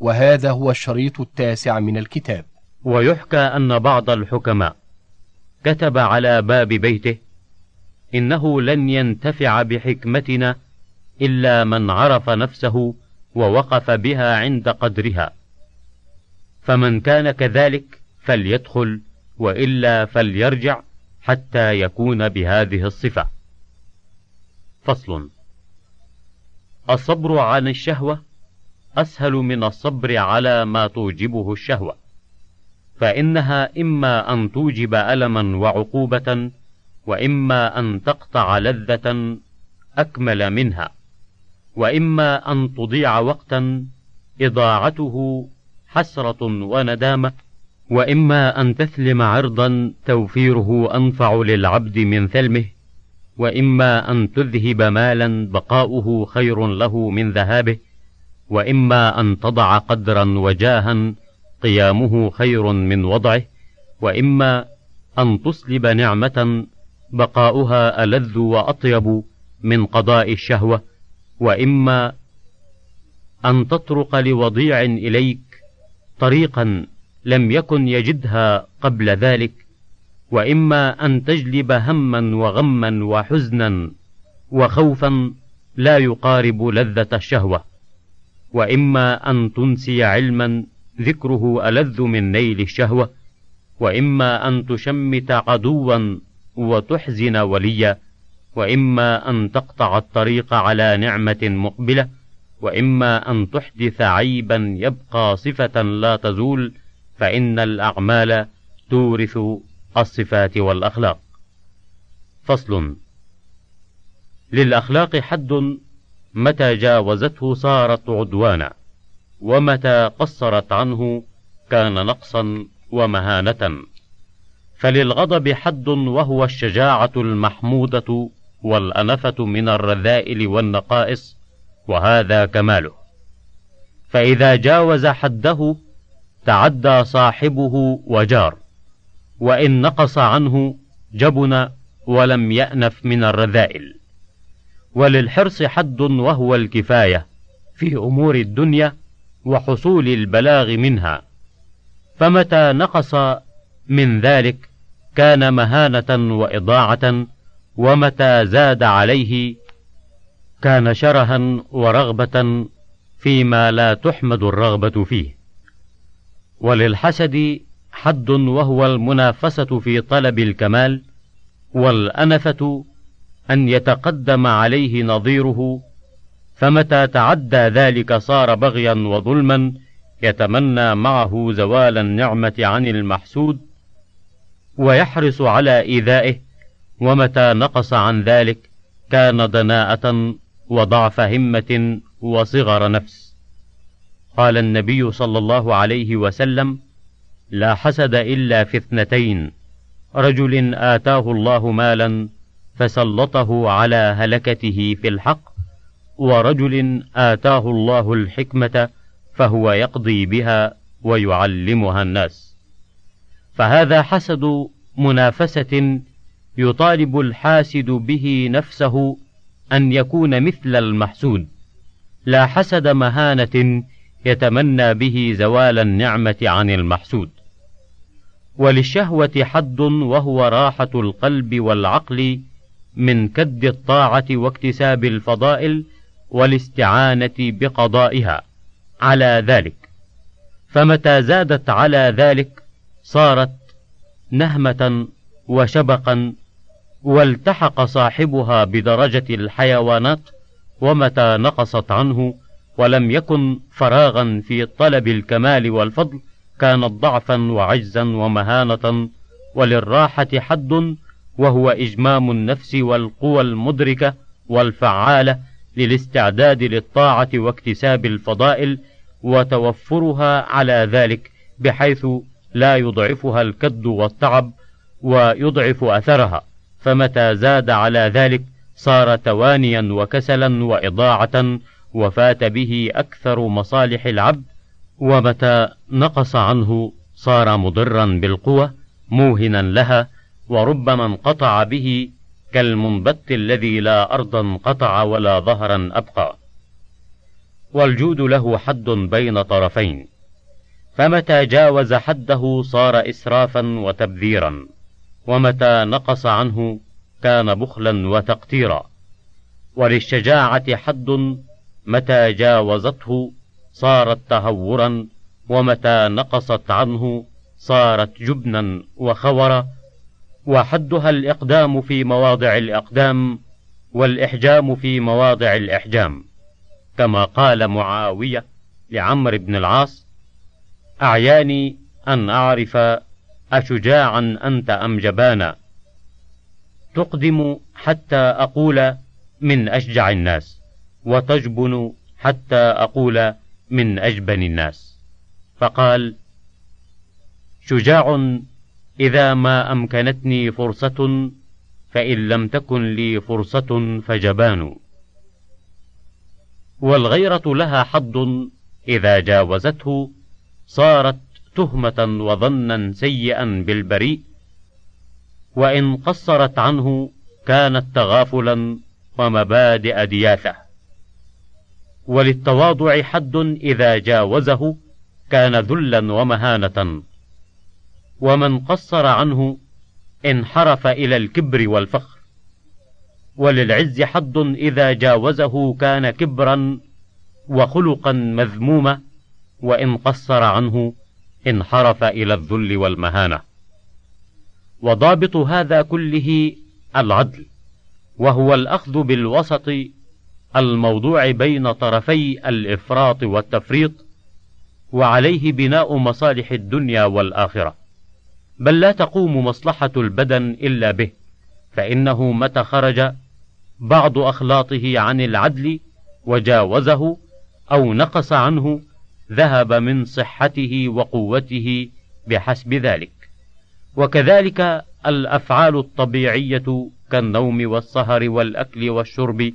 وهذا هو الشريط التاسع من الكتاب. ويحكى أن بعض الحكماء كتب على باب بيته إنه لن ينتفع بحكمتنا إلا من عرف نفسه ووقف بها عند قدرها. فمن كان كذلك فليدخل وإلا فليرجع حتى يكون بهذه الصفة. فصل الصبر عن الشهوة أسهل من الصبر على ما توجبه الشهوة فإنها إما أن توجب ألما وعقوبة وإما أن تقطع لذة أكمل منها وإما أن تضيع وقتا إضاعته حسرة وندامة وإما أن تثلم عرضا توفيره أنفع للعبد من ثلمه وإما أن تذهب مالا بقاؤه خير له من ذهابه. وإما أن تضع قدرا وجاها قيامه خير من وضعه وإما أن تصلب نعمة بقاؤها ألذ وأطيب من قضاء الشهوة وإما أن تطرق لوضيع إليك طريقا لم يكن يجدها قبل ذلك وإما أن تجلب هما وغما وحزنا وخوفا لا يقارب لذة الشهوة. وإما أن تنسي علما ذكره ألذ من نيل الشهوة وإما أن تشمت عدوا وتحزن وليا وإما أن تقطع الطريق على نعمة مقبلة وإما أن تحدث عيبا يبقى صفة لا تزول فإن الأعمال تورث الصفات والأخلاق. فصل للأخلاق حد متى جاوزته صارت عدوانا ومتى قصرت عنه كان نقصا ومهانة. فللغضب حد وهو الشجاعة المحمودة والأنفة من الرذائل والنقائص وهذا كماله. فإذا جاوز حده تعدى صاحبه وجار وإن نقص عنه جبن ولم يأنف من الرذائل. وللحرص حد وهو الكفاية في أمور الدنيا وحصول البلاغ منها. فمتى نقص من ذلك كان مهانة وإضاعة ومتى زاد عليه كان شرها ورغبة فيما لا تحمد الرغبة فيه. وللحسد حد وهو المنافسة في طلب الكمال والأنفة أن يتقدم عليه نظيره فمتى تعدى ذلك صار بغيا وظلما يتمنى معه زوال النعمة عن المحسود ويحرص على إيذائه ومتى نقص عن ذلك كان دناءة وضعف همة وصغر نفس. قال النبي صلى الله عليه وسلم لا حسد إلا في اثنتين رجل آتاه الله مالا فسلطه على هلكته في الحق ورجل آتاه الله الحكمة فهو يقضي بها ويعلمها الناس. فهذا حسد منافسة يطالب الحاسد به نفسه أن يكون مثل المحسود لا حسد مهانة يتمنى به زوال النعمة عن المحسود. وللشهوة حد وهو راحة القلب والعقل من كد الطاعة واكتساب الفضائل والاستعانة بقضائها. على ذلك. فمتى زادت على ذلك صارت نهمة وشبقا والتحق صاحبها بدرجة الحيوانات ومتى نقصت عنه ولم يكن فراغا في طلب الكمال والفضل كانت ضعفا وعجزا ومهانة وللراحة حد وهو إجمام النفس والقوى المدركة والفعالة للاستعداد للطاعة واكتساب الفضائل وتوفرها على ذلك بحيث لا يضعفها الكد والتعب ويضعف أثرها. فمتى زاد على ذلك صار توانيا وكسلا وإضاعة وفات به أكثر مصالح العبد ومتى نقص عنه صار مضرا بالقوى موهنا لها وربما انقطع به كالمنبت الذي لا أرضا قطع ولا ظهرا أبقى. والجود له حد بين طرفين. فمتى جاوز حده صار إسرافا وتبذيرا. ومتى نقص عنه كان بخلا وتقتيرا. وللشجاعة حد متى جاوزته صارت تهورا. ومتى نقصت عنه صارت جبنا وخورا. وحدها الإقدام في مواضع الأقدام والإحجام في مواضع الإحجام. كما قال معاوية لعمر بن العاص أعياني أن أعرف أشجاعا أنت أم جبانا؟ تقدم حتى أقول من أشجع الناس وتجبن حتى أقول من أجبن الناس. فقال شجاع إذا ما أمكنتني فرصة فإن لم تكن لي فرصة فجبان. والغيرة لها حد إذا جاوزته صارت تهمة وظنا سيئا بالبريء. وإن قصرت عنه كانت تغافلا ومبادئ دياثة. وللتواضع حد إذا جاوزه كان ذلا ومهانة. ومن قصر عنه انحرف إلى الكبر والفخر. وللعز حد إذا جاوزه كان كبرا وخلقا مذموما وإن قصر عنه انحرف إلى الذل والمهانة. وضابط هذا كله العدل وهو الأخذ بالوسط الموضوع بين طرفي الإفراط والتفريط وعليه بناء مصالح الدنيا والآخرة. بل لا تقوم مصلحة البدن إلا به فإنه متى خرج بعض أخلاطه عن العدل وجاوزه أو نقص عنه ذهب من صحته وقوته بحسب ذلك. وكذلك الأفعال الطبيعية كالنوم والسهر والأكل والشرب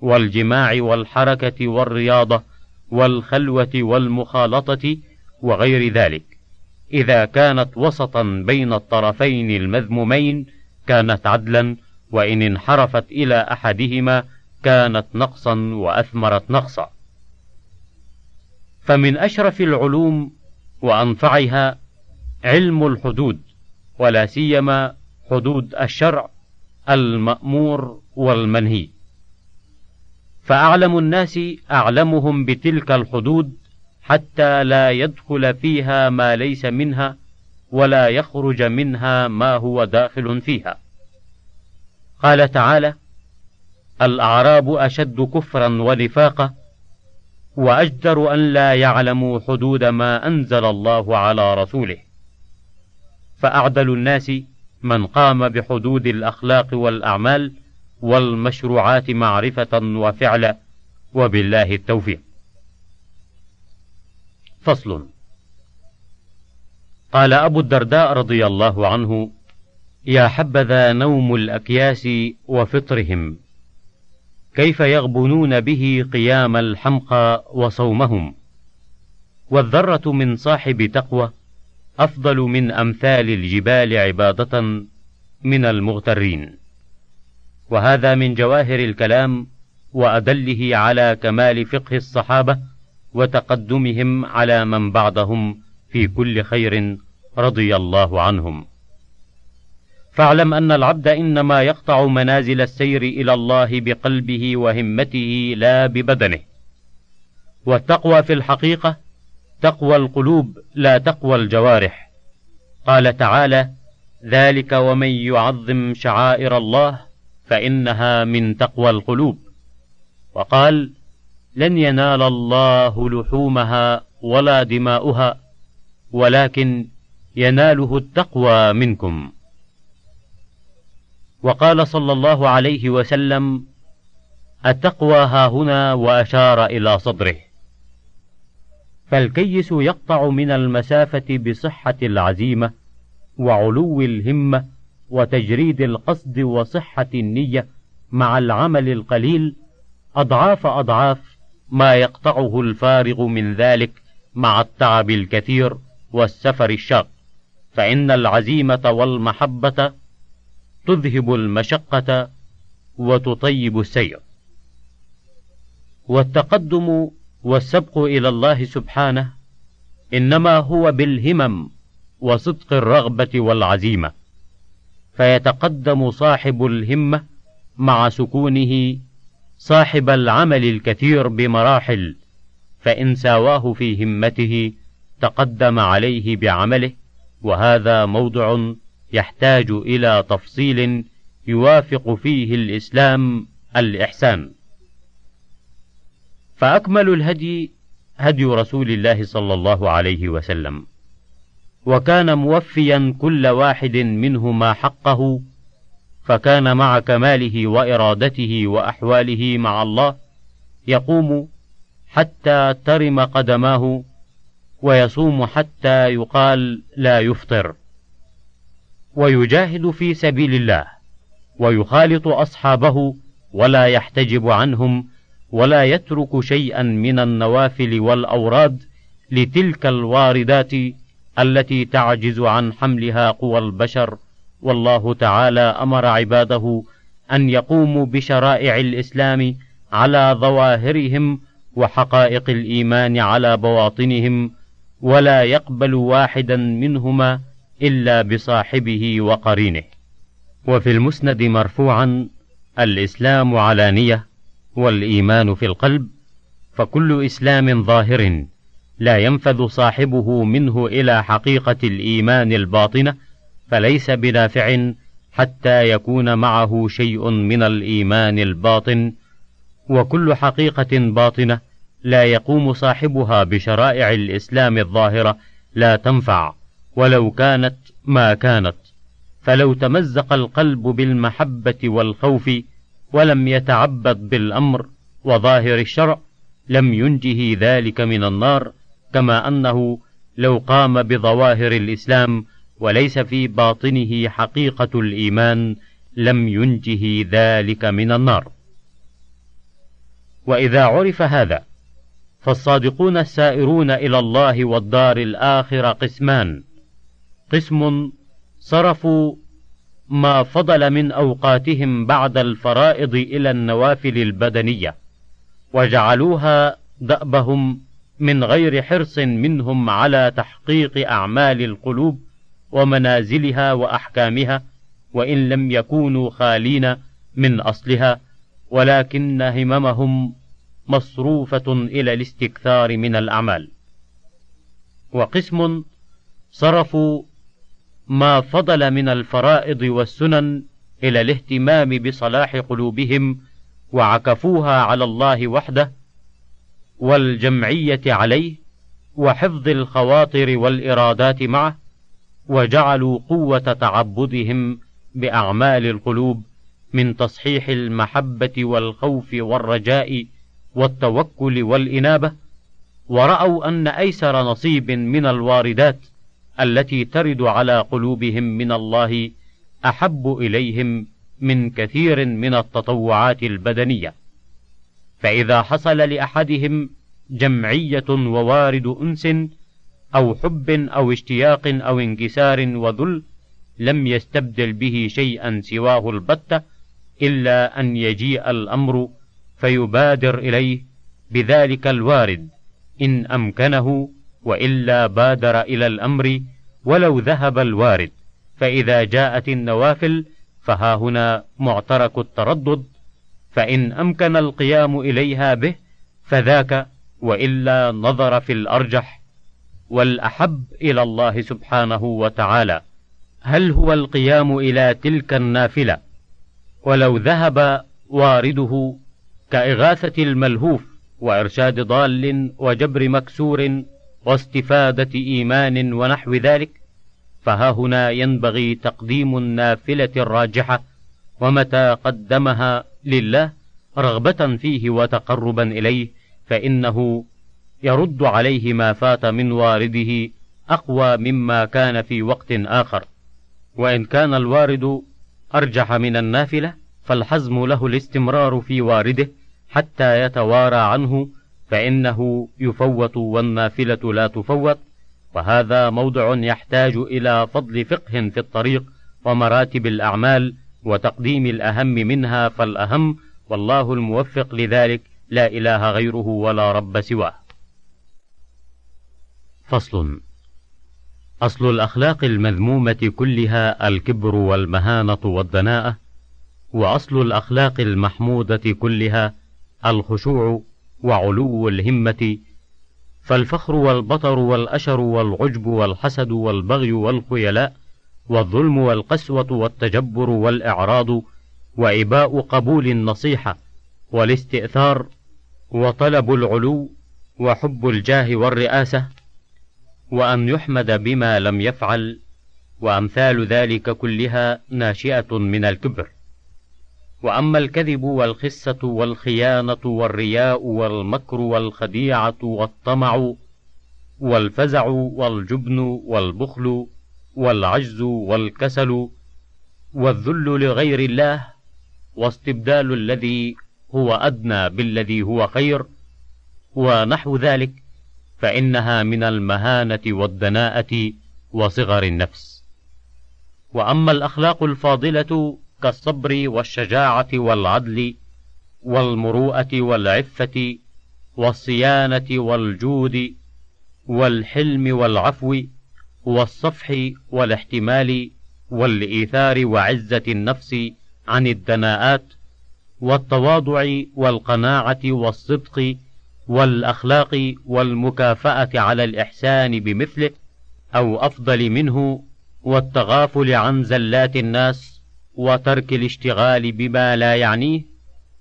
والجماع والحركة والرياضة والخلوة والمخالطة وغير ذلك. إذا كانت وسطا بين الطرفين المذمومين كانت عدلا وإن انحرفت إلى أحدهما كانت نقصا وأثمرت نقصا. فمن أشرف العلوم وأنفعها علم الحدود ولا سيما حدود الشرع المأمور والمنهي. فأعلم الناس أعلمهم بتلك الحدود حتى لا يدخل فيها ما ليس منها ولا يخرج منها ما هو داخل فيها. قال تعالى الأعراب أشد كفرا ونفاقا وأجدر أن لا يعلموا حدود ما أنزل الله على رسوله. فأعدل الناس من قام بحدود الأخلاق والأعمال والمشروعات معرفة وفعلا وبالله التوفيق. فصل. قال أبو الدرداء رضي الله عنه يا حبذا نوم الأكياس وفطرهم كيف يغبنون به قيام الحمقى وصومهم؟ والذرة من صاحب تقوى أفضل من أمثال الجبال عبادة من المغترين. وهذا من جواهر الكلام وأدله على كمال فقه الصحابة وتقدمهم على من بعدهم في كل خير رضي الله عنهم. فاعلم أن العبد إنما يقطع منازل السير إلى الله بقلبه وهمته لا ببدنه. والتقوى في الحقيقة تقوى القلوب لا تقوى الجوارح. قال تعالى ذلك ومن يعظم شعائر الله فإنها من تقوى القلوب. وقال لن ينال الله لحومها ولا دماؤها ولكن يناله التقوى منكم. وقال صلى الله عليه وسلم التقوى ها هنا وأشار إلى صدره. فالكيس يقطع من المسافة بصحة العزيمة وعلو الهمة وتجريد القصد وصحة النية مع العمل القليل أضعاف أضعاف ما يقطعه الفارغ من ذلك مع التعب الكثير والسفر الشاق. فإن العزيمة والمحبة تذهب المشقة وتطيب السير. والتقدم والسبق إلى الله سبحانه إنما هو بالهمم وصدق الرغبة والعزيمة. فيتقدم صاحب الهمة مع سكونه صاحب العمل الكثير بمراحل فإن ساواه في همته تقدم عليه بعمله وهذا موضع يحتاج إلى تفصيل يوافق فيه الإسلام الإحسان. فأكمل الهدي هدي رسول الله صلى الله عليه وسلم. وكان موفيا كل واحد منهما حقه فكان مع كماله وإرادته وأحواله مع الله يقوم حتى ترم قدماه ويصوم حتى يقال لا يفطر. ويجاهد في سبيل الله ويخالط أصحابه ولا يحتجب عنهم ولا يترك شيئا من النوافل والأوراد لتلك الواردات التي تعجز عن حملها قوى البشر والله تعالى أمر عباده أن يقوموا بشرائع الإسلام على ظواهرهم وحقائق الإيمان على بواطنهم ولا يقبل واحدا منهما إلا بصاحبه وقرينه. وفي المسند مرفوعا الإسلام علانيه والإيمان في القلب فكل إسلام ظاهر لا ينفذ صاحبه منه إلى حقيقة الإيمان الباطنة فليس بنافع حتى يكون معه شيء من الإيمان الباطن وكل حقيقة باطنة لا يقوم صاحبها بشرائع الإسلام الظاهرة لا تنفع ولو كانت ما كانت. فلو تمزق القلب بالمحبة والخوف ولم يتعبد بالأمر وظاهر الشرع لم ينجه ذلك من النار كما أنه لو قام بظواهر الإسلام وليس في باطنه حقيقة الإيمان لم ينجه ذلك من النار. وإذا عرف هذا فالصادقون السائرون إلى الله والدار الآخرة قسمان. قسم صرفوا ما فضل من أوقاتهم بعد الفرائض إلى النوافل البدنية وجعلوها دأبهم من غير حرص منهم على تحقيق أعمال القلوب ومنازلها وأحكامها وإن لم يكونوا خالين من أصلها ولكن هممهم مصروفة إلى الاستكثار من الأعمال. وقسم صرفوا ما فضل من الفرائض والسنن إلى الاهتمام بصلاح قلوبهم وعكفوها على الله وحده والجمعية عليه وحفظ الخواطر والإرادات معه وجعلوا قوة تعبدهم بأعمال القلوب من تصحيح المحبة والخوف والرجاء والتوكل والإنابة ورأوا أن أيسر نصيب من الواردات التي ترد على قلوبهم من الله أحب إليهم من كثير من التطوعات البدنية. فإذا حصل لأحدهم جمعية ووارد أنس أو حب أو اشتياق أو انكسار وذل لم يستبدل به شيئا سواه البتة إلا أن يجيء الأمر فيبادر إليه بذلك الوارد إن أمكنه وإلا بادر إلى الأمر ولو ذهب الوارد فإذا جاءت النوافل فها هنا معترك التردد فإن أمكن القيام إليها به فذاك وإلا نظر في الأرجح والأحب إلى الله سبحانه وتعالى. هل هو القيام إلى تلك النافلة؟ ولو ذهب وارده كإغاثة الملهوف وإرشاد ضال وجبر مكسور واستفادة إيمان ونحو ذلك فها هنا ينبغي تقديم النافلة الراجحة ومتى قدمها لله رغبة فيه وتقربا إليه فإنه يرد عليه ما فات من وارده أقوى مما كان في وقت آخر. وإن كان الوارد أرجح من النافلة فالحزم له الاستمرار في وارده حتى يتوارى عنه فإنه يفوت والنافلة لا تفوت. وهذا موضع يحتاج إلى فضل فقه في الطريق ومراتب الأعمال وتقديم الأهم منها فالأهم والله الموفق لذلك لا إله غيره ولا رب سواه. فصل. أصل الأخلاق المذمومة كلها الكبر والمهانة والدناءة وأصل الأخلاق المحمودة كلها الخشوع وعلو الهمة. فالفخر والبطر والأشر والعجب والحسد والبغي والخيلاء والظلم والقسوة والتجبر والإعراض وإباء قبول النصيحة والاستئثار وطلب العلو وحب الجاه والرئاسة. وأن يحمد بما لم يفعل وأمثال ذلك كلها ناشئة من الكبر. وأما الكذب والخسة والخيانة والرياء والمكر والخديعة والطمع والفزع والجبن والبخل والعجز والكسل والذل لغير الله واستبدال الذي هو أدنى بالذي هو خير ونحو ذلك فإنها من المهانة والدناءة وصغر النفس. وأما الأخلاق الفاضلة كالصبر والشجاعة والعدل والمروءة والعفة والصيانة والجود والحلم والعفو والصفح والاحتمال والإيثار وعزة النفس عن الدناءات والتواضع والقناعة والصدق والأخلاق والمكافأة على الإحسان بمثله أو أفضل منه والتغافل عن زلات الناس وترك الاشتغال بما لا يعنيه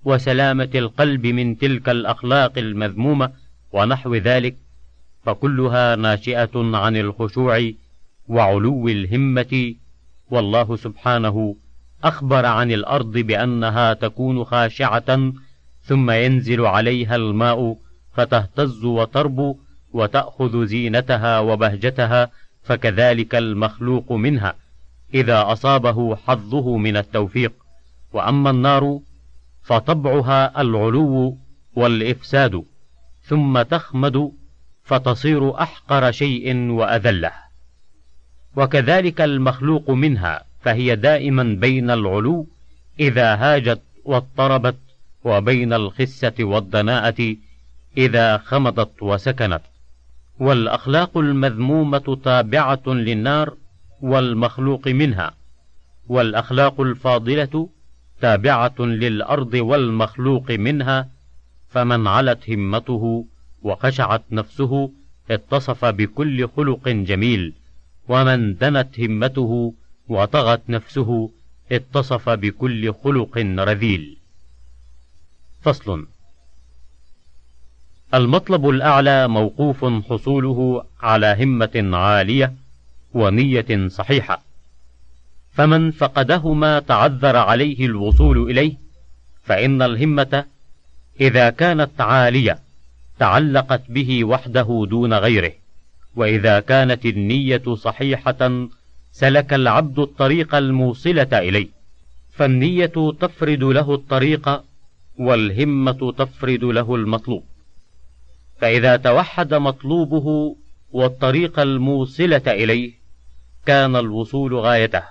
وسلامة القلب من تلك الأخلاق المذمومة ونحو ذلك فكلها ناشئة عن الخشوع وعلو الهمة. والله سبحانه أخبر عن الأرض بأنها تكون خاشعة ثم ينزل عليها الماء فتهتز وتربو وتأخذ زينتها وبهجتها فكذلك المخلوق منها. إذا أصابه حظه من التوفيق. وأما النار فطبعها العلو والإفساد. ثم تخمد فتصير أحقر شيء وأذله. وكذلك المخلوق منها فهي دائما بين العلو إذا هاجت واضطربت وبين الخسة والدناءة إذا خمضت وسكنت. والأخلاق المذمومة تابعة للنار والمخلوق منها. والأخلاق الفاضلة تابعة للأرض والمخلوق منها. فمن علت همته وخشعت نفسه اتصف بكل خلق جميل. ومن دنت همته وطغت نفسه اتصف بكل خلق رذيل. فصل. المطلب الأعلى موقوف حصوله على همة عالية ونية صحيحة. فمن فقدهما تعذر عليه الوصول إليه فإن الهمة إذا كانت عالية تعلقت به وحده دون غيره وإذا كانت النية صحيحة سلك العبد الطريق الموصلة إليه فالنية تفرد له الطريق والهمة تفرد له المطلوب. فإذا توحد مطلوبه والطريق الموصلة إليه كان الوصول غايته.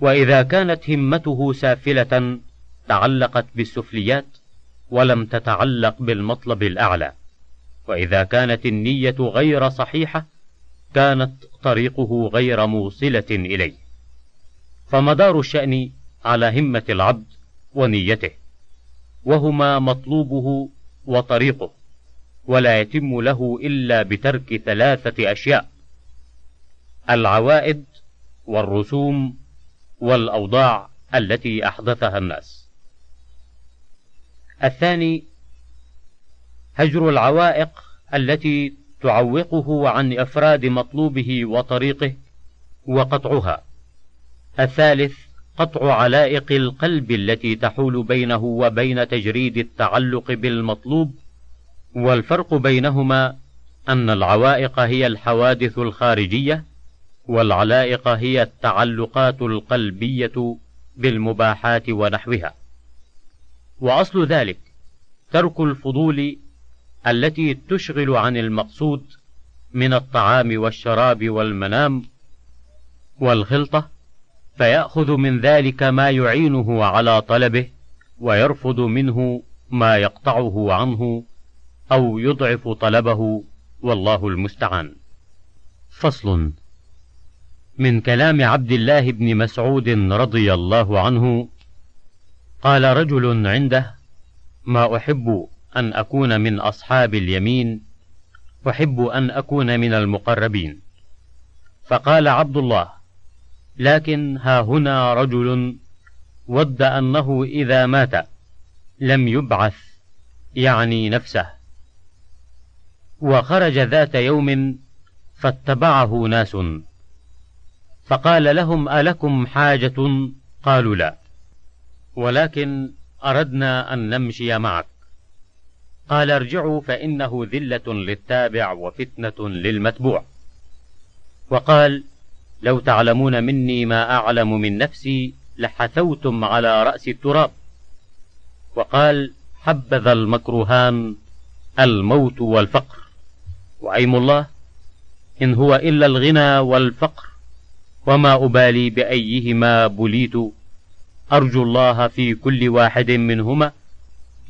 وإذا كانت همته سافلة تعلقت بالسفليات ولم تتعلق بالمطلب الأعلى. وإذا كانت النية غير صحيحة كانت طريقه غير موصلة إليه. فمدار الشأن على همة العبد ونيته وهما مطلوبه وطريقه ولا يتم له إلا بترك ثلاثة أشياء العوائد والرسوم والأوضاع التي أحدثها الناس. الثاني هجر العوائق التي تعوقه عن إفراد مطلوبه وطريقه وقطعها. الثالث قطع علائق القلب التي تحول بينه وبين تجريد التعلق بالمطلوب والفرق بينهما أن العوائق هي الحوادث الخارجية والعلائق هي التعلقات القلبية بالمباحات ونحوها. وأصل ذلك ترك الفضول التي تشغل عن المقصود من الطعام والشراب والمنام والخلطة فيأخذ من ذلك ما يعينه على طلبه ويرفض منه ما يقطعه عنه أو يضعف طلبه والله المستعان. فصل من كلام عبد الله بن مسعود رضي الله عنه قال رجل عنده ما أحب أن أكون من أصحاب اليمين أحب أن أكون من المقربين فقال عبد الله لكن ها هنا رجل ود أنه إذا مات لم يبعث يعني نفسه وخرج ذات يوم فاتبعه ناس فقال لهم ألكم حاجة؟ قالوا لا ولكن أردنا أن نمشي معك. قال ارجعوا فإنه ذلة للتابع وفتنة للمتبوع. وقال لو تعلمون مني ما أعلم من نفسي لحثوتم على رأس التراب. وقال حبذا المكروهان الموت والفقر. وأيم الله إن هو إلا الغنى والفقر وما أبالي بأيهما بليت. أرجو الله في كل واحد منهما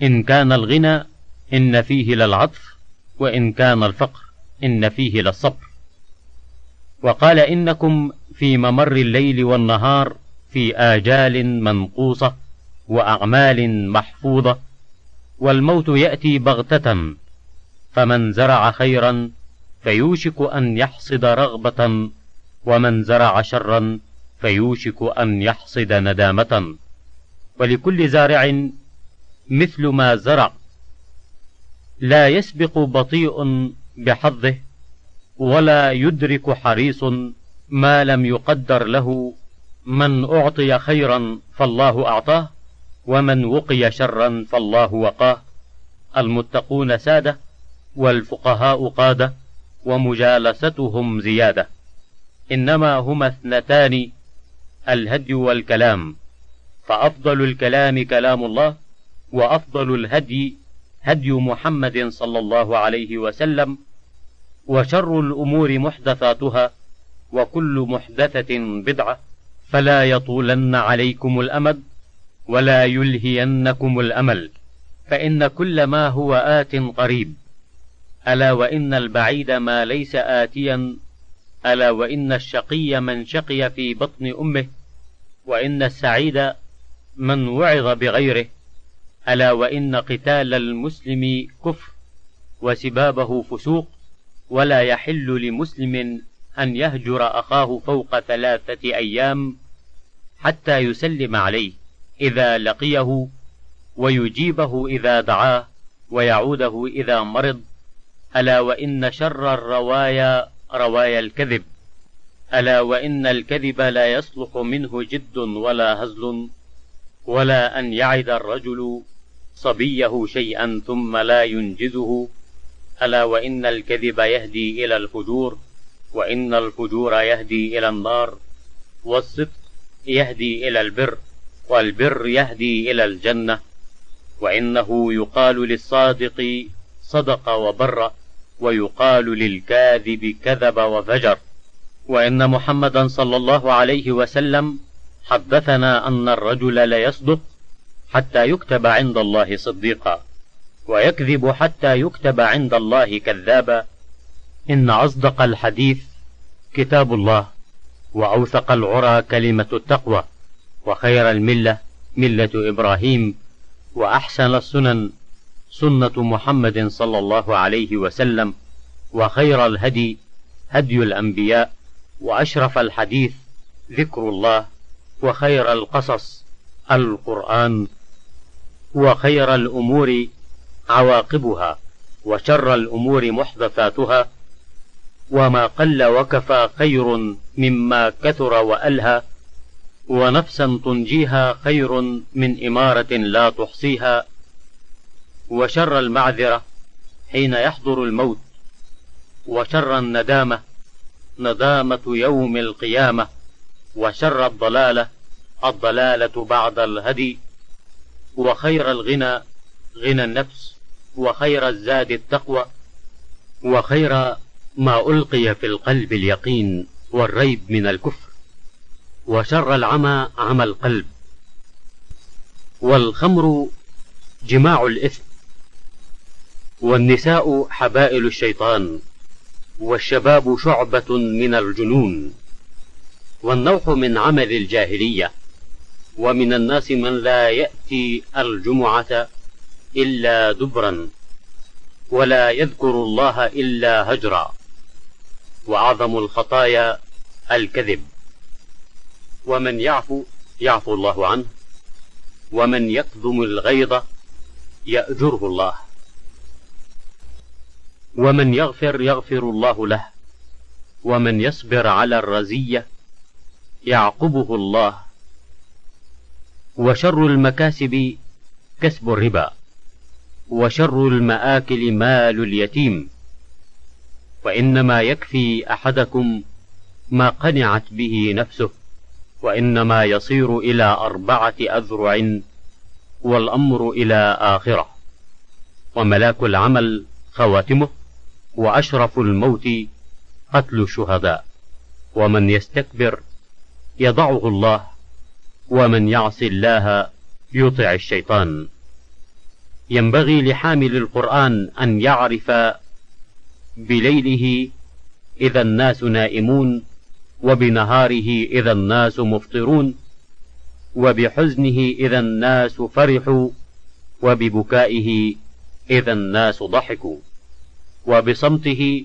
إن كان الغنى إن فيه للعطف وإن كان الفقر إن فيه للصبر. وقال إنكم في ممر الليل والنهار في آجال منقوصة وأعمال محفوظة والموت يأتي بغتة فمن زرع خيرا فيوشك أن يحصد رغبة ومن زرع شرا فيوشك أن يحصد ندامة. ولكل زارع مثل ما زرع لا يسبق بطيء بحظه ولا يدرك حريص ما لم يقدر له. من أعطي خيرا فالله أعطاه ومن وقي شرا فالله وقاه. المتقون سادة والفقهاء قادة ومجالستهم زيادة. إنما هما اثنتان الهدي والكلام. فأفضل الكلام كلام الله وأفضل الهدي هدي محمد صلى الله عليه وسلم. وشر الأمور محدثاتها وكل محدثة بدعة فلا يطولن عليكم الأمد ولا يلهينكم الأمل فإن كل ما هو آت قريب. ألا وإن البعيد ما ليس آتيا ألا وإن الشقي من شقي في بطن أمه وإن السعيد من وعظ بغيره. ألا وإن قتال المسلم كفر وسبابه فسوق ولا يحل لمسلم أن يهجر أخاه فوق ثلاثة أيام حتى يسلم عليه إذا لقيه ويجيبه إذا دعاه ويعوده إذا مرض. ألا وإن شر الروايا روايا الكذب. ألا وإن الكذب لا يصلح منه جد ولا هزل ولا أن يعد الرجل صبيه شيئا ثم لا ينجزه. ألا وإن الكذب يهدي إلى الفجور وإن الفجور يهدي إلى النار والصدق يهدي إلى البر والبر يهدي إلى الجنة وإنه يقال للصادق صدق وبر ويقال للكاذب كذب وفجر وإن محمدا صلى الله عليه وسلم حدثنا أن الرجل ليصدق حتى يكتب عند الله صديقا ويكذب حتى يكتب عند الله كذابا. إن أصدق الحديث كتاب الله وأوثق العرى كلمة التقوى وخير الملة ملة إبراهيم وأحسن السنن سنة محمد صلى الله عليه وسلم وخير الهدي هدي الأنبياء وأشرف الحديث ذكر الله وخير القصص القرآن وخير الأمور عواقبها وشر الأمور محدثاتها وما قل وكفى خير مما كثر وألهى ونفسا تنجيها خير من إمارة لا تحصيها وشر المعذرة حين يحضر الموت وشر الندامة ندامة يوم القيامة وشر الضلالة الضلالة بعد الهدي وخير الغنى غنى النفس وخير الزاد التقوى وخير ما ألقي في القلب اليقين والريب من الكفر وشر العمى عمى القلب والخمر جماع الإثم والنساء حبائل الشيطان والشباب شعبة من الجنون والنوح من عمل الجاهلية ومن الناس من لا يأتي الجمعة إلا دبرا ولا يذكر الله إلا هجرا وأعظم الخطايا الكذب. ومن يعفو يعفو الله عنه. ومن يكظم الغيظ يأجره الله. ومن يغفر يغفر الله له. ومن يصبر على الرزية يعقبه الله. وشر المكاسب كسب الربا. وشر المآكل مال اليتيم. وإنما يكفي أحدكم ما قنعت به نفسه وإنما يصير إلى أربعة أذرع والأمر إلى آخرة. وملاك العمل خواتمه وأشرف الموت قتل الشهداء ومن يستكبر يضعه الله ومن يعص الله يطع الشيطان. ينبغي لحامل القرآن أن يعرف بليله إذا الناس نائمون وبنهاره إذا الناس مفطرون وبحزنه إذا الناس فرحوا وببكائه إذا الناس ضحكوا وبصمته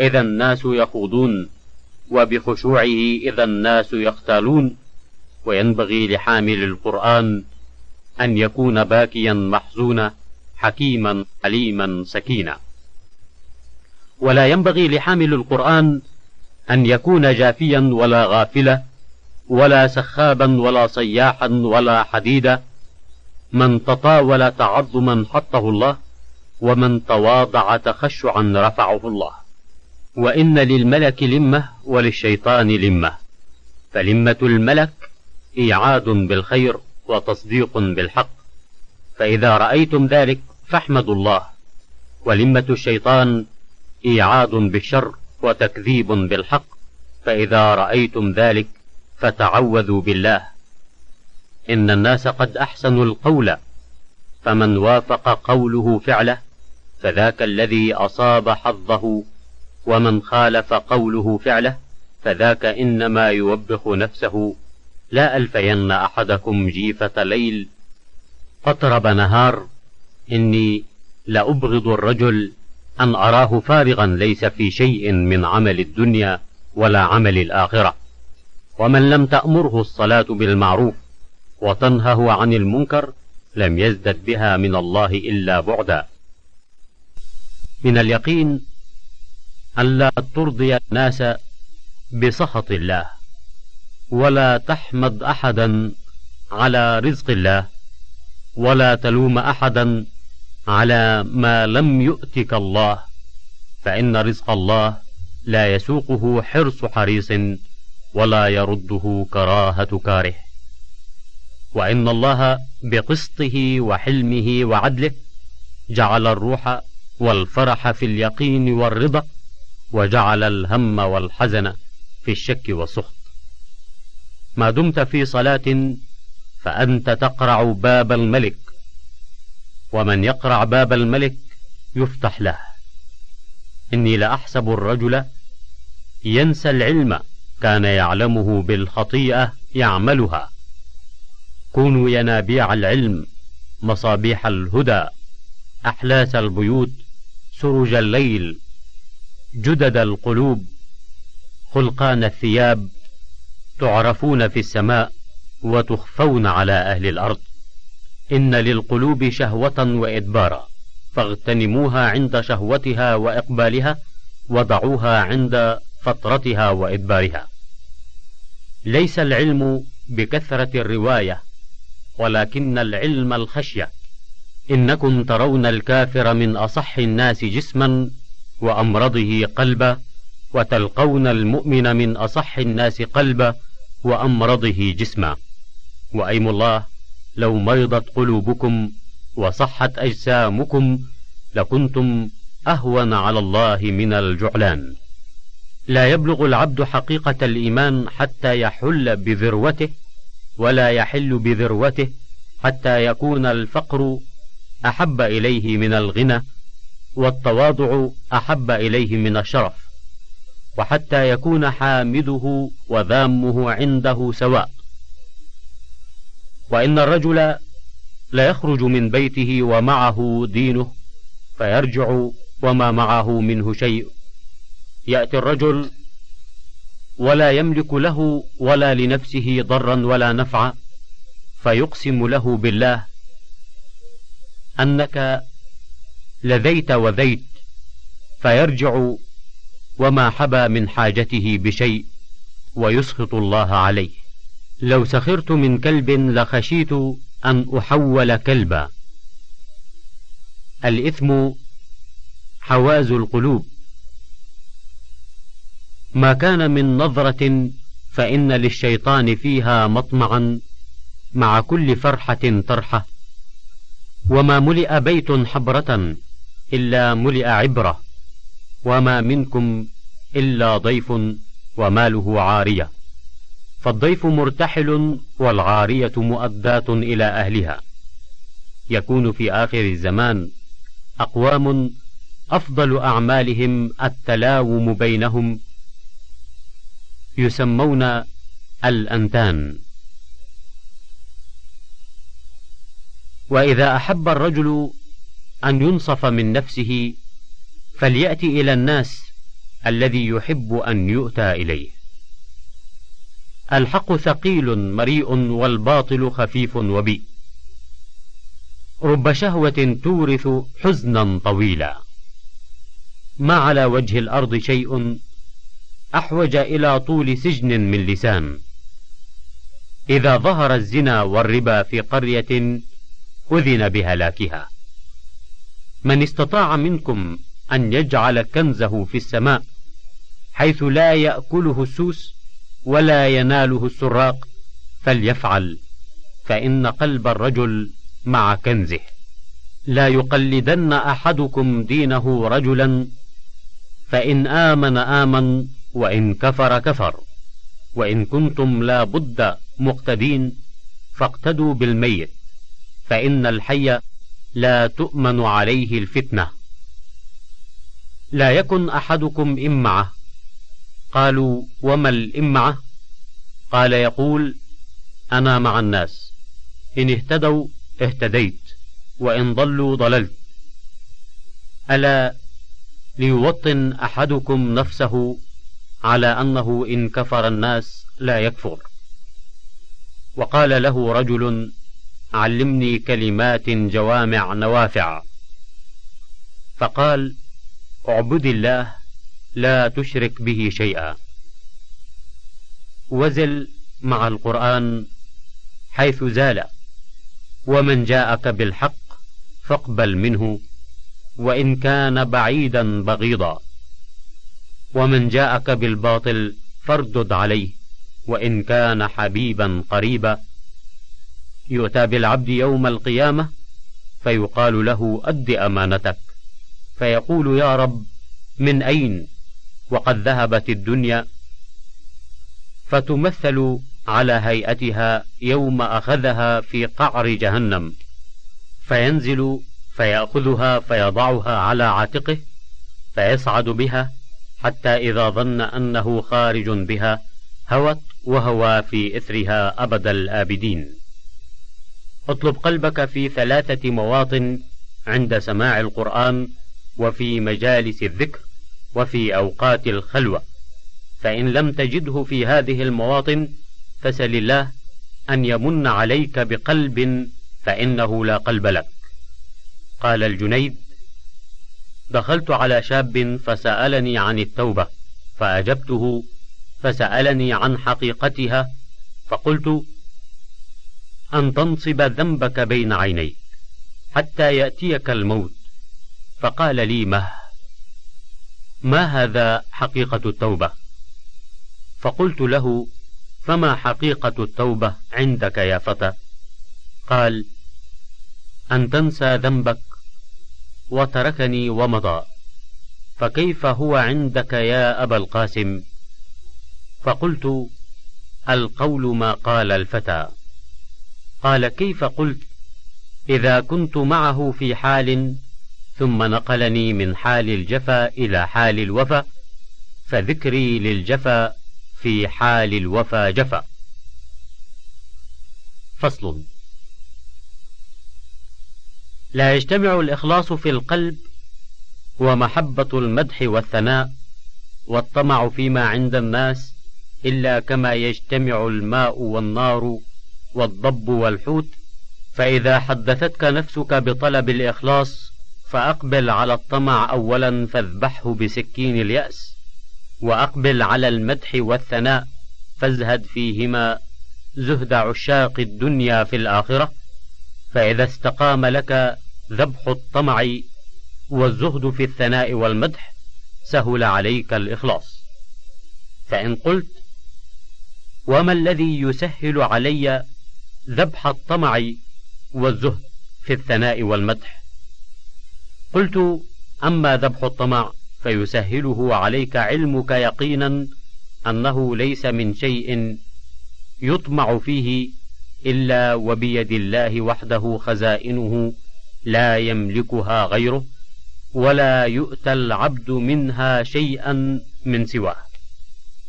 إذا الناس يخوضون وبخشوعه إذا الناس يختالون وينبغي لحامل القرآن أن يكون باكيا محزونا حكيما حليما سكينا. ولا ينبغي لحامل القرآن أن يكون جافيا ولا غافلا ولا سخابا ولا صياحا ولا حديدا. من تطاول تعظما حطه الله ومن تواضع تخشعا رفعه الله. وإن للملك لمة وللشيطان لمة. فلمة الملك إيعاد بالخير. وتصديق بالحق. فإذا رأيتم ذلك فاحمدوا الله. ولمة الشيطان إيعاد بالشر وتكذيب بالحق. فإذا رأيتم ذلك فتعوذوا بالله. إن الناس قد أحسنوا القول. فمن وافق قوله فعله فذاك الذي أصاب حظه. ومن خالف قوله فعله فذاك إنما يوبخ نفسه. لا ألفين أحدكم جيفة ليل قطرب نهار إني لأبغض الرجل أن أراه فارغا ليس في شيء من عمل الدنيا ولا عمل الآخرة. ومن لم تأمره الصلاة بالمعروف وتنهه عن المنكر لم يزدد بها من الله إلا بعدا. من اليقين ألا ترضي الناس بسخط الله. ولا تحمد أحدا على رزق الله ولا تلوم أحدا على ما لم يؤتك الله فإن رزق الله لا يسوقه حرص حريص ولا يرده كراهة كاره. وإن الله بقسطه وحلمه وعدله جعل الروح والفرح في اليقين والرضا وجعل الهم والحزن في الشك والسخط. ما دمت في صلاة فأنت تقرع باب الملك ومن يقرع باب الملك يفتح له. إني لأحسب الرجل ينسى العلم كان يعلمه بالخطيئة يعملها. كونوا ينابيع العلم مصابيح الهدى أحلاس البيوت سرج الليل جدد القلوب خلقان الثياب تعرفون في السماء وتخفون على أهل الأرض. إن للقلوب شهوة وإدبارا فاغتنموها عند شهوتها وإقبالها وضعوها عند فترتها وإدبارها. ليس العلم بكثرة الرواية ولكن العلم الخشية. إنكم ترون الكافر من أصح الناس جسما وأمرضه قلبا وتلقون المؤمن من أصح الناس قلبا وأمرضه جسما. وأيم الله لو مرضت قلوبكم وصحت أجسامكم لكنتم أهون على الله من الجعلان. لا يبلغ العبد حقيقة الإيمان حتى يحل بذروته ولا يحل بذروته حتى يكون الفقر أحب إليه من الغنى والتواضع أحب إليه من الشرف. وحتى يكون حامده وذامه عنده سواء. وإن الرجل ليخرج من بيته ومعه دينه فيرجع وما معه منه شيء. يأتي الرجل ولا يملك له ولا لنفسه ضرا ولا نفعا فيقسم له بالله أنك لذيت وذيت فيرجع وما حبى من حاجته بشيء ويسخط الله عليه. لو سخرت من كلب لخشيت أن أحول كلبا. الإثم حواز القلوب. ما كان من نظرة فإن للشيطان فيها مطمعا مع كل فرحة طرحة وما ملئ بيت حبرة إلا ملئ عبرة. وما منكم إلا ضيف وماله عارية. فالضيف مرتحل والعارية مؤداة إلى أهلها. يكون في آخر الزمان أقوام أفضل أعمالهم التلاوم بينهم. يسمون الأنتان. وإذا أحب الرجل أن ينصف من نفسه فليأتي إلى الناس الذي يحب أن يؤتى إليه. الحق ثقيل مريء والباطل خفيف وبيء. رب شهوة تورث حزنا طويلا. ما على وجه الأرض شيء أحوج إلى طول سجن من لسان. إذا ظهر الزنا والربا في قرية أذن بهلاكها من استطاع منكم أن يجعل كنزه في السماء. حيث لا يأكله السوس ولا يناله السراق فليفعل فإن قلب الرجل مع كنزه. لا يقلدن أحدكم دينه رجلا فإن آمن آمن وإن كفر كفر. وإن كنتم لا بد مقتدين فاقتدوا بالميت فإن الحي لا تؤمن عليه الفتنة. لا يكن أحدكم إمعة قالوا وما الإمعة؟ قال يقول أنا مع الناس. إن اهتدوا اهتديت وإن ضلوا ضللت. ألا ليوطن أحدكم نفسه على أنه إن كفر الناس لا يكفر. وقال له رجل علمني كلمات جوامع نوافع. فقال اعبد الله لا تشرك به شيئا. وزل مع القرآن حيث زال. ومن جاءك بالحق فاقبل منه وإن كان بعيدا بغيضا. ومن جاءك بالباطل فاردد عليه وإن كان حبيبا قريبا. يؤتى بالعبد يوم القيامة فيقال له أد أمانتك. فيقول يا رب من أين؟ وقد ذهبت الدنيا فتمثل على هيئتها يوم أخذها في قعر جهنم. فينزل فيأخذها فيضعها على عاتقه فيصعد بها حتى إذا ظن أنه خارج بها هوت وهوى في إثرها أبد الآبدين. اطلب قلبك في ثلاثة مواطن عند سماع القرآن وفي مجالس الذكر. وفي أوقات الخلوة فإن لم تجده في هذه المواطن فسل الله أن يمن عليك بقلب فإنه لا قلب لك. قال الجنيد دخلت على شاب فسألني عن التوبة فأجبته فسألني عن حقيقتها فقلت أن تنصب ذنبك بين عينيك حتى يأتيك الموت. فقال لي مه! ما هذا حقيقة التوبة؟ فقلت له فما حقيقة التوبة عندك يا فتى؟ قال أن تنسى ذنبك وتركني ومضى فكيف هو عندك يا أبا القاسم؟ فقلت القول ما قال الفتى. قال كيف قلت؟ إذا كنت معه في حال ثم نقلني من حال الجفا إلى حال الوفا فذكري للجفا في حال الوفا جفا. فصل. لا يجتمع الإخلاص في القلب ومحبة المدح والثناء والطمع فيما عند الناس إلا كما يجتمع الماء والنار والضب والحوت فإذا حدثتك نفسك بطلب الإخلاص فأقبل على الطمع أولا فاذبحه بسكين اليأس وأقبل على المدح والثناء فازهد فيهما زهد عشاق الدنيا في الآخرة. فإذا استقام لك ذبح الطمع والزهد في الثناء والمدح سهل عليك الإخلاص. فإن قلت وما الذي يسهل علي ذبح الطمع والزهد في الثناء والمدح؟ قلت أما ذبح الطمع فيسهله عليك علمك يقينا أنه ليس من شيء يطمع فيه إلا وبيد الله وحده خزائنه لا يملكها غيره ولا يؤتى العبد منها شيئا من سواه.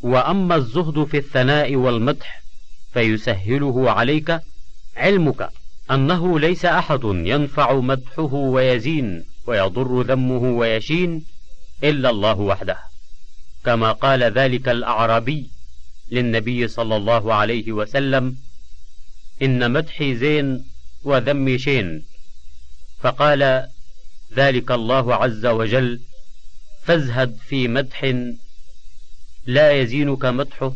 وأما الزهد في الثناء والمدح فيسهله عليك علمك أنه ليس أحد ينفع مدحه ويزين ويضر ذمه ويشين إلا الله وحده. كما قال ذلك الأعرابي للنبي صلى الله عليه وسلم إن مدحي زين وذمي شين. فقال ذلك الله عز وجل فازهد في مدح لا يزينك مدحه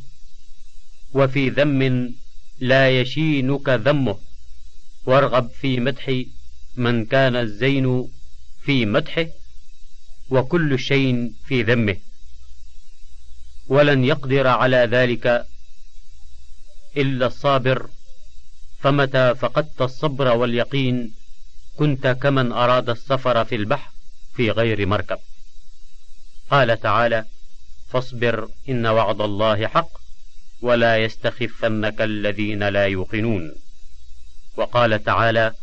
وفي ذم لا يشينك ذمه. وارغب في مدح من كان الزين في مدحه وكل شيء في ذمه. ولن يقدر على ذلك إلا الصابر. فمتى فقدت الصبر واليقين كنت كمن أراد السفر في البحر في غير مركب. قال تعالى فاصبر إن وعد الله حق ولا يستخفنك الذين لا يوقنون وقال تعالى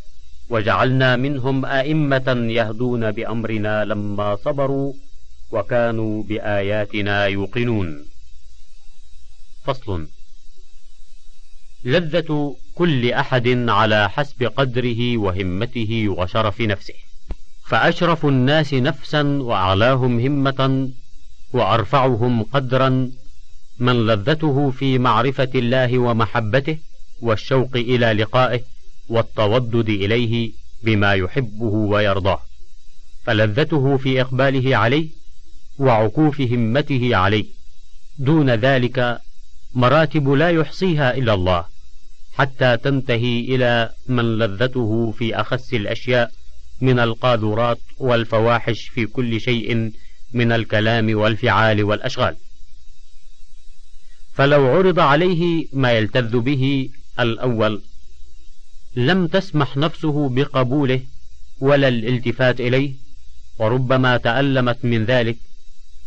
وجعلنا منهم أئمة يهدون بأمرنا لما صبروا وكانوا بآياتنا يوقنون. فصل. لذة كل أحد على حسب قدره وهمته وشرف نفسه. فأشرف الناس نفسا وأعلاهم همة وأرفعهم قدرا. من لذته في معرفة الله ومحبته والشوق إلى لقائه والتودد إليه بما يحبه ويرضاه فلذته في إقباله عليه وعكوف همته عليه. دون ذلك مراتب لا يحصيها إلا الله حتى تنتهي إلى من لذته في أخس الأشياء من القاذورات والفواحش في كل شيء من الكلام والفعال والأشغال. فلو عرض عليه ما يلتذ به الأول لم تسمح نفسه بقبوله ولا الالتفات إليه وربما تألمت من ذلك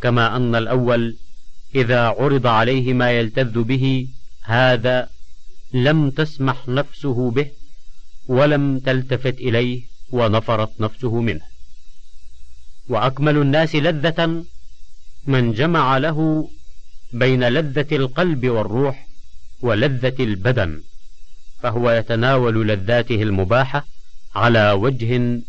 كما أن الأول إذا عرض عليه ما يلتذ به هذا لم تسمح نفسه به ولم تلتفت إليه ونفرت نفسه منه. وأكمل الناس لذة من جمع له بين لذة القلب والروح ولذة البدن. فهو يتناول لذاته المباحة على وجه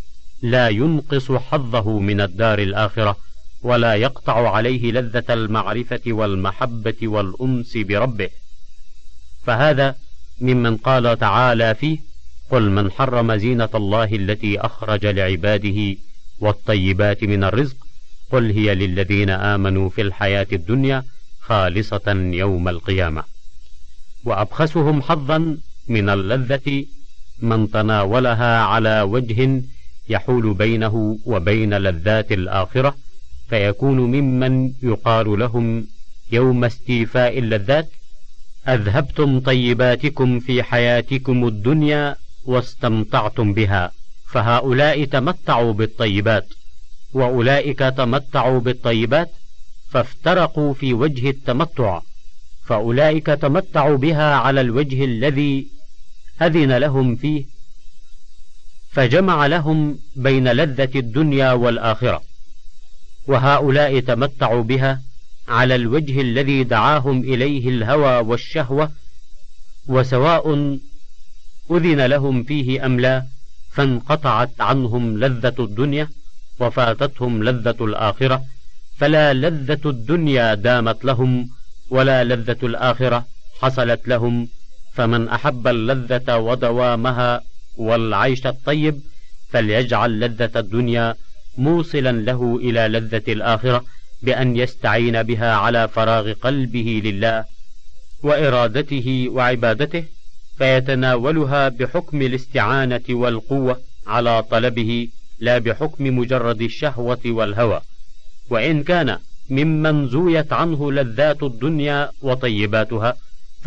لا ينقص حظه من الدار الآخرة ولا يقطع عليه لذة المعرفة والمحبة والأنس بربه. فهذا ممن قال تعالى فيه قل من حرم زينة الله التي أخرج لعباده والطيبات من الرزق قل هي للذين آمنوا في الحياة الدنيا خالصة يوم القيامة. وأبخسهم حظا من اللذة من تناولها على وجه يحول بينه وبين لذات الآخرة فيكون ممن يقال لهم يوم استيفاء اللذات أذهبتم طيباتكم في حياتكم الدنيا واستمتعتم بها فهؤلاء تمتعوا بالطيبات وأولئك تمتعوا بالطيبات فافترقوا في وجه التمتع فأولئك تمتعوا بها على الوجه الذي أذن لهم فيه فجمع لهم بين لذة الدنيا والآخرة وهؤلاء تمتعوا بها على الوجه الذي دعاهم إليه الهوى والشهوة وسواء أذن لهم فيه أم لا فانقطعت عنهم لذة الدنيا وفاتتهم لذة الآخرة فلا لذة الدنيا دامت لهم ولا لذة الآخرة حصلت لهم فمن أحب اللذة ودوامها والعيش الطيب فليجعل لذة الدنيا موصلا له إلى لذة الآخرة بأن يستعين بها على فراغ قلبه لله وإرادته وعبادته فيتناولها بحكم الاستعانة والقوة على طلبه لا بحكم مجرد الشهوة والهوى. وإن كان ممن زويت عنه لذات الدنيا وطيباتها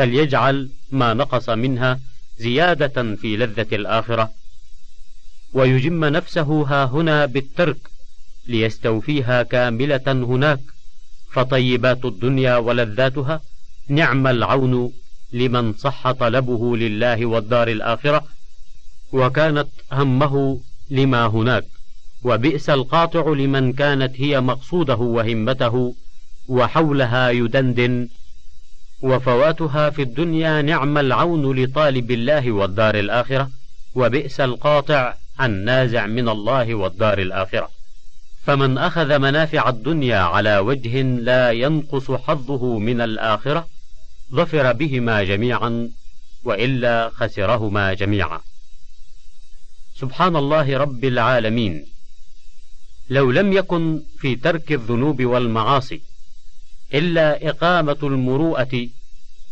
فليجعل ما نقص منها زيادة في لذة الآخرة. ويجم نفسه ها هنا بالترك ليستوفيها كاملة هناك. فطيبات الدنيا ولذاتها نعم العون لمن صح طلبه لله والدار الآخرة. وكانت همه لما هناك. وبئس القاطع لمن كانت هي مقصوده وهمته. وحولها يدندن وفواتها في الدنيا نعم العون لطالب الله والدار الآخرة وبئس القاطع النازع من الله والدار الآخرة. فمن أخذ منافع الدنيا على وجه لا ينقص حظه من الآخرة ظفر بهما جميعا وإلا خسرهما جميعا. سبحان الله رب العالمين. لو لم يكن في ترك الذنوب والمعاصي إلا إقامة المروءة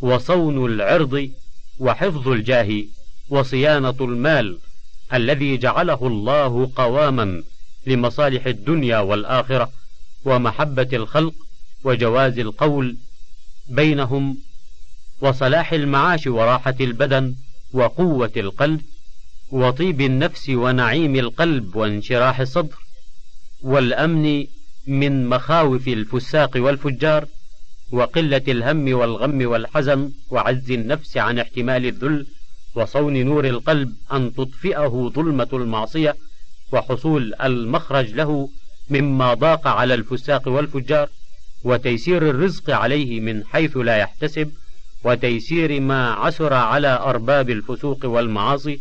وصون العرض وحفظ الجاه وصيانة المال الذي جعله الله قواما لمصالح الدنيا والآخرة ومحبة الخلق وجواز القول بينهم وصلاح المعاش وراحة البدن وقوة القلب وطيب النفس ونعيم القلب وانشراح الصدر والأمن من مخاوف الفساق والفجار وقلة الهم والغم والحزن وعز النفس عن احتمال الذل وصون نور القلب أن تطفئه ظلمة المعصية وحصول المخرج له مما ضاق على الفساق والفجار وتيسير الرزق عليه من حيث لا يحتسب وتيسير ما عسر على أرباب الفسوق والمعاصي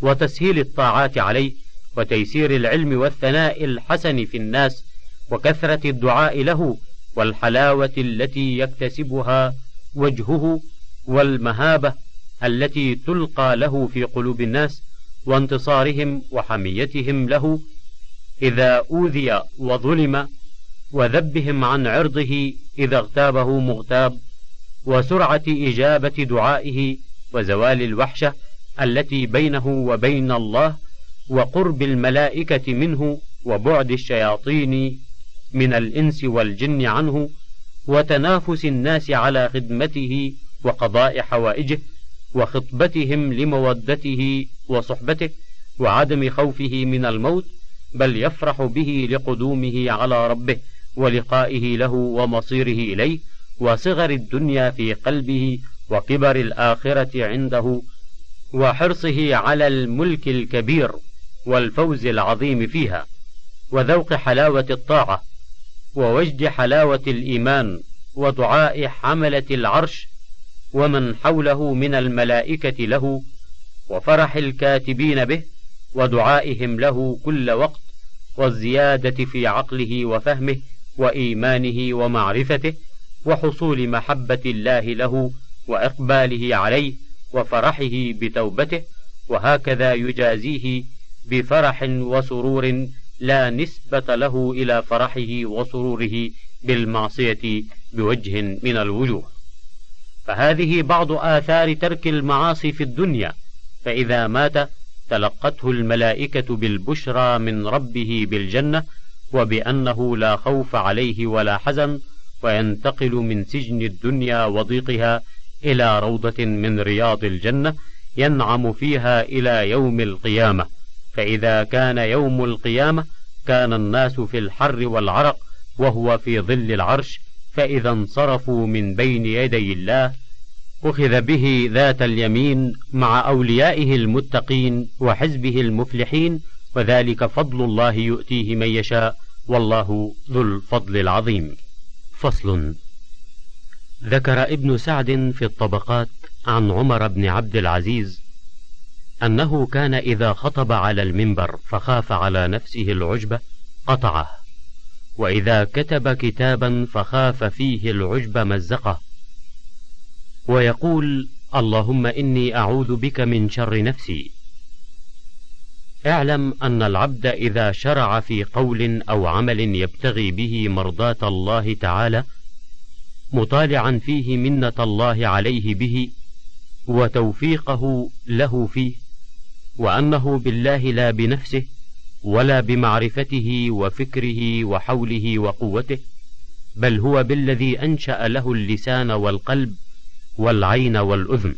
وتسهيل الطاعات عليه وتيسير العلم والثناء الحسن في الناس وكثرة الدعاء له والحلاوة التي يكتسبها وجهه والمهابة التي تلقى له في قلوب الناس وانتصارهم وحميتهم له إذا أوذي وظلم وذبهم عن عرضه إذا اغتابه مغتاب وسرعة إجابة دعائه وزوال الوحشة التي بينه وبين الله وقرب الملائكة منه وبعد الشياطين من الإنس والجن عنه وتنافس الناس على خدمته وقضاء حوائجه وخطبتهم لمودته وصحبته وعدم خوفه من الموت بل يفرح به لقدومه على ربه ولقائه له ومصيره إليه وصغر الدنيا في قلبه وكبر الآخرة عنده وحرصه على الملك الكبير والفوز العظيم فيها وذوق حلاوة الطاعة ووجد حلاوة الإيمان ودعاء حملة العرش ومن حوله من الملائكة له وفرح الكاتبين به ودعائهم له كل وقت والزيادة في عقله وفهمه وإيمانه ومعرفته وحصول محبة الله له وإقباله عليه وفرحه بتوبته وهكذا يجازيه بفرح وسرور لا نسبة له إلى فرحه وسروره بالمعصية بوجه من الوجوه. فهذه بعض آثار ترك المعاصي في الدنيا فإذا مات تلقته الملائكة بالبشرى من ربه بالجنة وبأنه لا خوف عليه ولا حزن وينتقل من سجن الدنيا وضيقها إلى روضة من رياض الجنة ينعم فيها إلى يوم القيامة. فإذا كان يوم القيامة كان الناس في الحر والعرق وهو في ظل العرش فإذا انصرفوا من بين يدي الله أخذ به ذات اليمين مع أوليائه المتقين وحزبه المفلحين وذلك فضل الله يؤتيه من يشاء والله ذو الفضل العظيم. فصل. ذكر ابن سعد في الطبقات عن عمر بن عبد العزيز أنه كان إذا خطب على المنبر فخاف على نفسه العجب قطعه. وإذا كتب كتابا فخاف فيه العجب مزقه. ويقول اللهم إني أعوذ بك من شر نفسي. اعلم أن العبد إذا شرع في قول أو عمل يبتغي به مرضاة الله تعالى مطالعا فيه منة الله عليه به وتوفيقه له فيه. وأنه بالله لا بنفسه ولا بمعرفته وفكره وحوله وقوته بل هو بالذي أنشأ له اللسان والقلب والعين والأذن.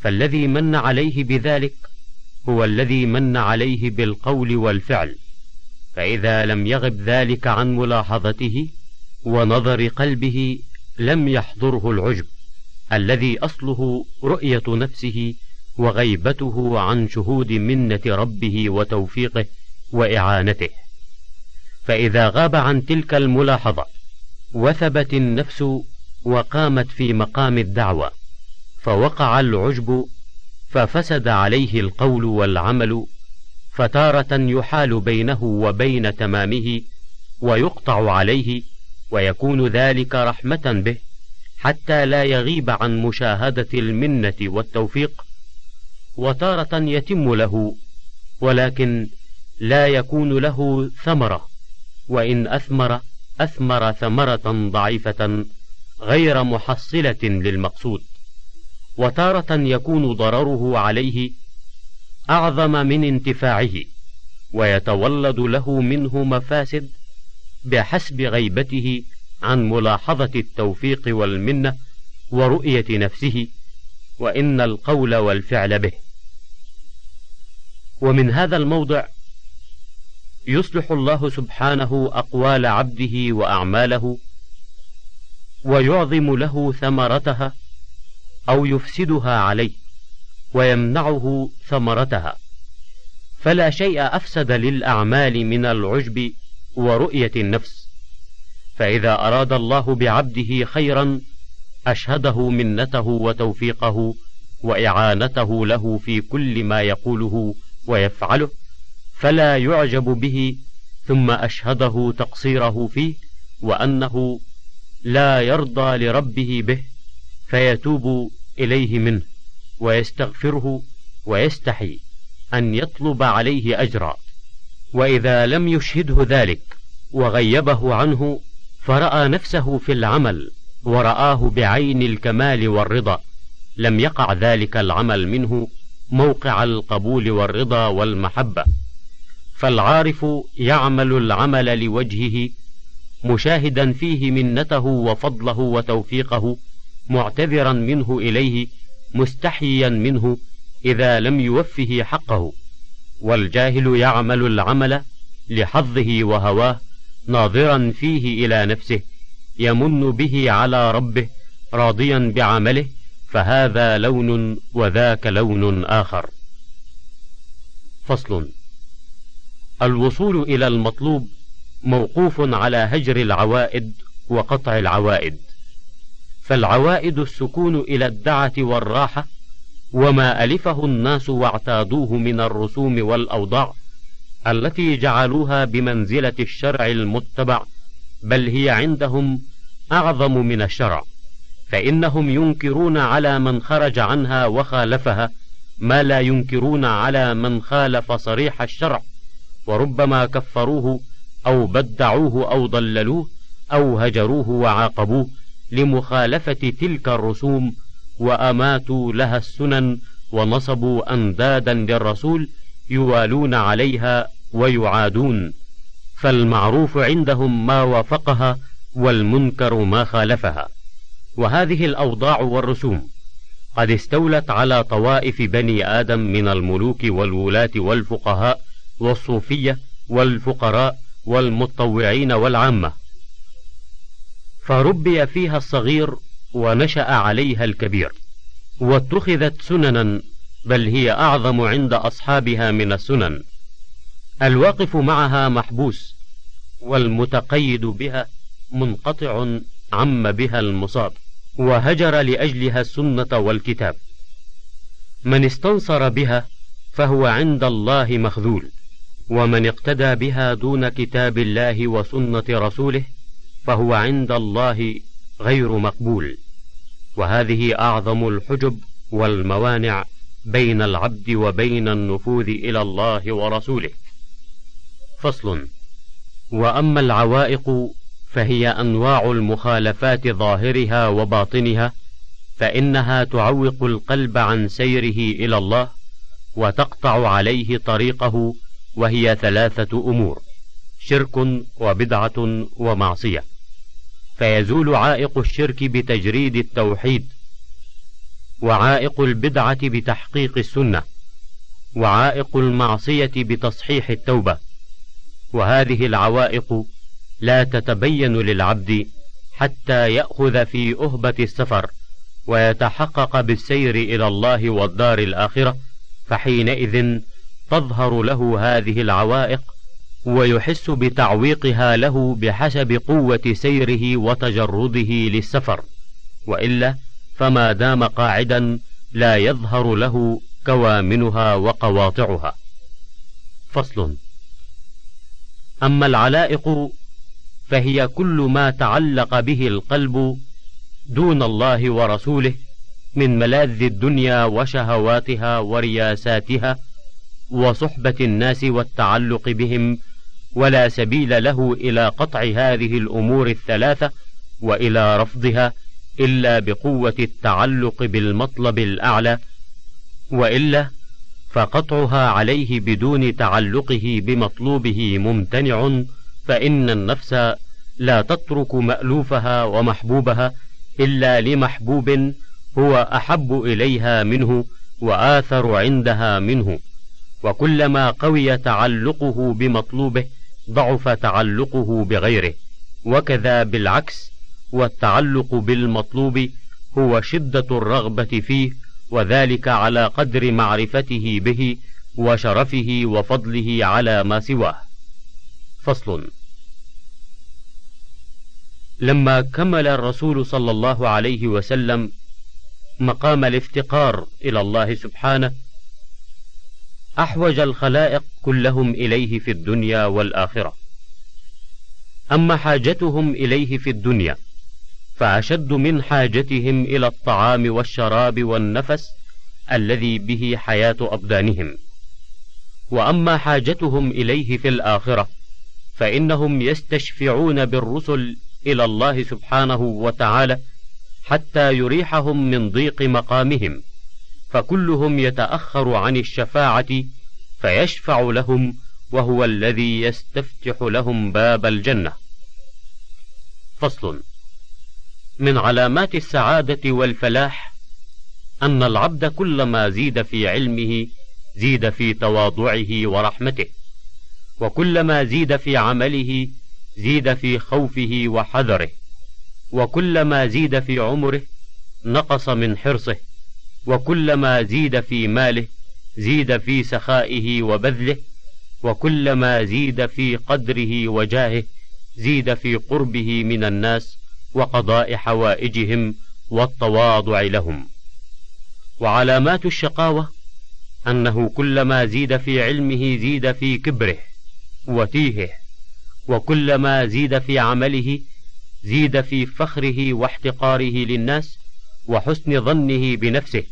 فالذي من عليه بذلك هو الذي من عليه بالقول والفعل. فإذا لم يغب ذلك عن ملاحظته ونظر قلبه لم يحضره العجب الذي أصله رؤية نفسه وغيبته عن شهود منة ربه وتوفيقه وإعانته. فإذا غاب عن تلك الملاحظة وثبت النفس وقامت في مقام الدعوة فوقع العجب ففسد عليه القول والعمل فتارة يحال بينه وبين تمامه ويقطع عليه ويكون ذلك رحمة به حتى لا يغيب عن مشاهدة المنة والتوفيق وتارة يتم له ولكن لا يكون له ثمرة. وإن أثمر أثمر ثمرة ضعيفة غير محصلة للمقصود. وتارة يكون ضرره عليه أعظم من انتفاعه ويتولد له منه مفاسد بحسب غيبته عن ملاحظة التوفيق والمنة ورؤية نفسه. وإن القول والفعل به. ومن هذا الموضع يصلح الله سبحانه أقوال عبده وأعماله ويعظم له ثمرتها أو يفسدها عليه ويمنعه ثمرتها. فلا شيء أفسد للأعمال من العجب ورؤية النفس. فإذا أراد الله بعبده خيرا أشهده منته وتوفيقه وإعانته له في كل ما يقوله ويفعله فلا يعجب به ثم أشهده تقصيره فيه وأنه لا يرضى لربه به فيتوب إليه منه ويستغفره ويستحي أن يطلب عليه أجرا. وإذا لم يشهده ذلك وغيبه عنه فرأى نفسه في العمل ورآه بعين الكمال والرضا لم يقع ذلك العمل منه موقع القبول والرضا والمحبة. فالعارف يعمل العمل لوجهه مشاهدا فيه منته وفضله وتوفيقه معتذرا منه إليه مستحيا منه إذا لم يوفه حقه. والجاهل يعمل العمل لحظه وهواه ناظرا فيه إلى نفسه يمن به على ربه راضيا بعمله فهذا لون وذاك لون آخر. فصل. الوصول إلى المطلوب موقوف على هجر العوائد وقطع العوائد. فالعوائد السكون إلى الدعة والراحة وما ألفه الناس واعتادوه من الرسوم والأوضاع التي جعلوها بمنزلة الشرع المتبع بل هي عندهم أعظم من الشرع. فإنهم ينكرون على من خرج عنها وخالفها ما لا ينكرون على من خالف صريح الشرع وربما كفروه أو بدعوه أو ضللوه أو هجروه وعاقبوه لمخالفة تلك الرسوم وأماتوا لها السنن ونصبوا أندادا للرسول يوالون عليها ويعادون فالمعروف عندهم ما وافقها والمنكر ما خالفها وهذه الأوضاع والرسوم قد استولت على طوائف بني آدم من الملوك والولاة والفقهاء والصوفية والفقراء والمتطوعين والعامة. فربي فيها الصغير ونشأ عليها الكبير واتخذت سننا بل هي أعظم عند أصحابها من السنن. الواقف معها محبوس والمتقيد بها منقطع عم بها المصاب. وهجر لأجلها السنة والكتاب. من استنصر بها فهو عند الله مخذول ومن اقتدى بها دون كتاب الله وسنة رسوله فهو عند الله غير مقبول. وهذه أعظم الحجب والموانع بين العبد وبين النفوذ إلى الله ورسوله. فصل وأما العوائق فهي أنواع المخالفات ظاهرها وباطنها فإنها تعوق القلب عن سيره إلى الله وتقطع عليه طريقه وهي ثلاثة أمور شرك وبدعة ومعصية. فيزول عائق الشرك بتجريد التوحيد وعائق البدعة بتحقيق السنة وعائق المعصية بتصحيح التوبة. وهذه العوائق لا تتبين للعبد حتى يأخذ في أهبة السفر ويتحقق بالسير إلى الله والدار الآخرة فحينئذ تظهر له هذه العوائق ويحس بتعويقها له بحسب قوة سيره وتجرده للسفر. وإلا فما دام قاعدا لا يظهر له كوامنها وقواطعها. فصل. أما العلائق فهي كل ما تعلق به القلب دون الله ورسوله من ملاذ الدنيا وشهواتها ورياساتها وصحبة الناس والتعلق بهم ولا سبيل له إلى قطع هذه الأمور الثلاثة وإلى رفضها إلا بقوة التعلق بالمطلب الأعلى وإلا فقطعها عليه بدون تعلقه بمطلوبه ممتنع فإن النفس لا تترك مألوفها ومحبوبها إلا لمحبوب هو أحب إليها منه وآثر عندها منه. وكلما قوي تعلقه بمطلوبه ضعف تعلقه بغيره. وكذا بالعكس والتعلق بالمطلوب هو شدة الرغبة فيه وذلك على قدر معرفته به وشرفه وفضله على ما سواه. فصل. لما كمل الرسول صلى الله عليه وسلم مقام الافتقار إلى الله سبحانه أحوج الخلائق كلهم إليه في الدنيا والآخرة. أما حاجتهم إليه في الدنيا فأشد من حاجتهم إلى الطعام والشراب والنفس الذي به حياة أبدانهم. وأما حاجتهم إليه في الآخرة فإنهم يستشفعون بالرسل إلى الله سبحانه وتعالى حتى يريحهم من ضيق مقامهم فكلهم يتأخر عن الشفاعة فيشفع لهم وهو الذي يستفتح لهم باب الجنة. فصل من علامات السعادة والفلاح أن العبد كلما زيد في علمه زيد في تواضعه ورحمته وكلما زيد في عمله زيد في خوفه وحذره وكلما زيد في عمره نقص من حرصه وكلما زيد في ماله زيد في سخائه وبذله وكلما زيد في قدره وجاهه زيد في قربه من الناس وقضاء حوائجهم والتواضع لهم. وعلامات الشقاوة أنه كلما زيد في علمه زيد في كبره وتيهه. وكلما زيد في عمله زيد في فخره واحتقاره للناس وحسن ظنه بنفسه.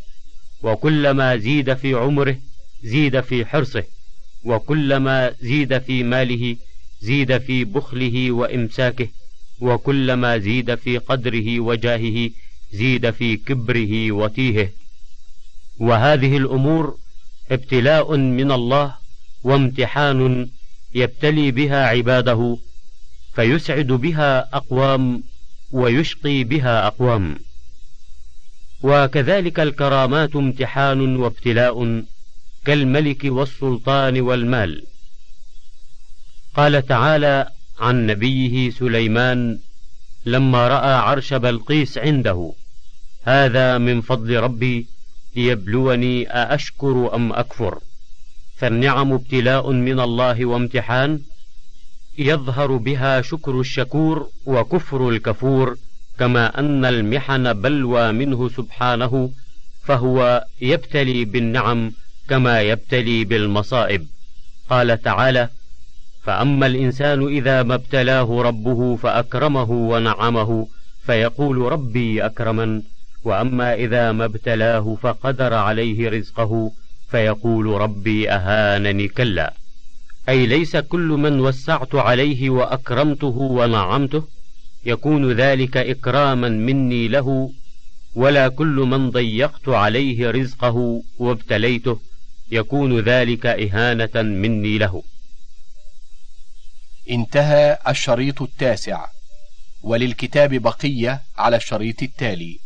وكلما زيد في عمره زيد في حرصه. وكلما زيد في ماله زيد في بخله وإمساكه. وكلما زيد في قدره وجاهه زيد في كبره وتيهه. وهذه الأمور ابتلاء من الله وامتحان يبتلي بها عباده فيسعد بها أقوام ويشقي بها أقوام. وكذلك الكرامات امتحان وابتلاء كالملك والسلطان والمال. قال تعالى عن نبيه سليمان لما رأى عرش بلقيس عنده هذا من فضل ربي ليبلوني أأشكر أم أكفر. فالنعم ابتلاء من الله وامتحان يظهر بها شكر الشكور وكفر الكفور كما أن المحن بلوى منه سبحانه فهو يبتلي بالنعم كما يبتلي بالمصائب. قال تعالى فأما الإنسان إذا ما ابتلاه ربه فأكرمه ونعمه فيقول ربي أكرمن وأما إذا ما ابتلاه فقدر عليه رزقه فيقول ربي أهانني كلا. أي ليس كل من وسعت عليه وأكرمته ونعمته يكون ذلك إكراما مني له ولا كل من ضيقت عليه رزقه وابتليته يكون ذلك إهانة مني له. انتهى الشريط التاسع. وللكتاب بقية على الشريط التالي.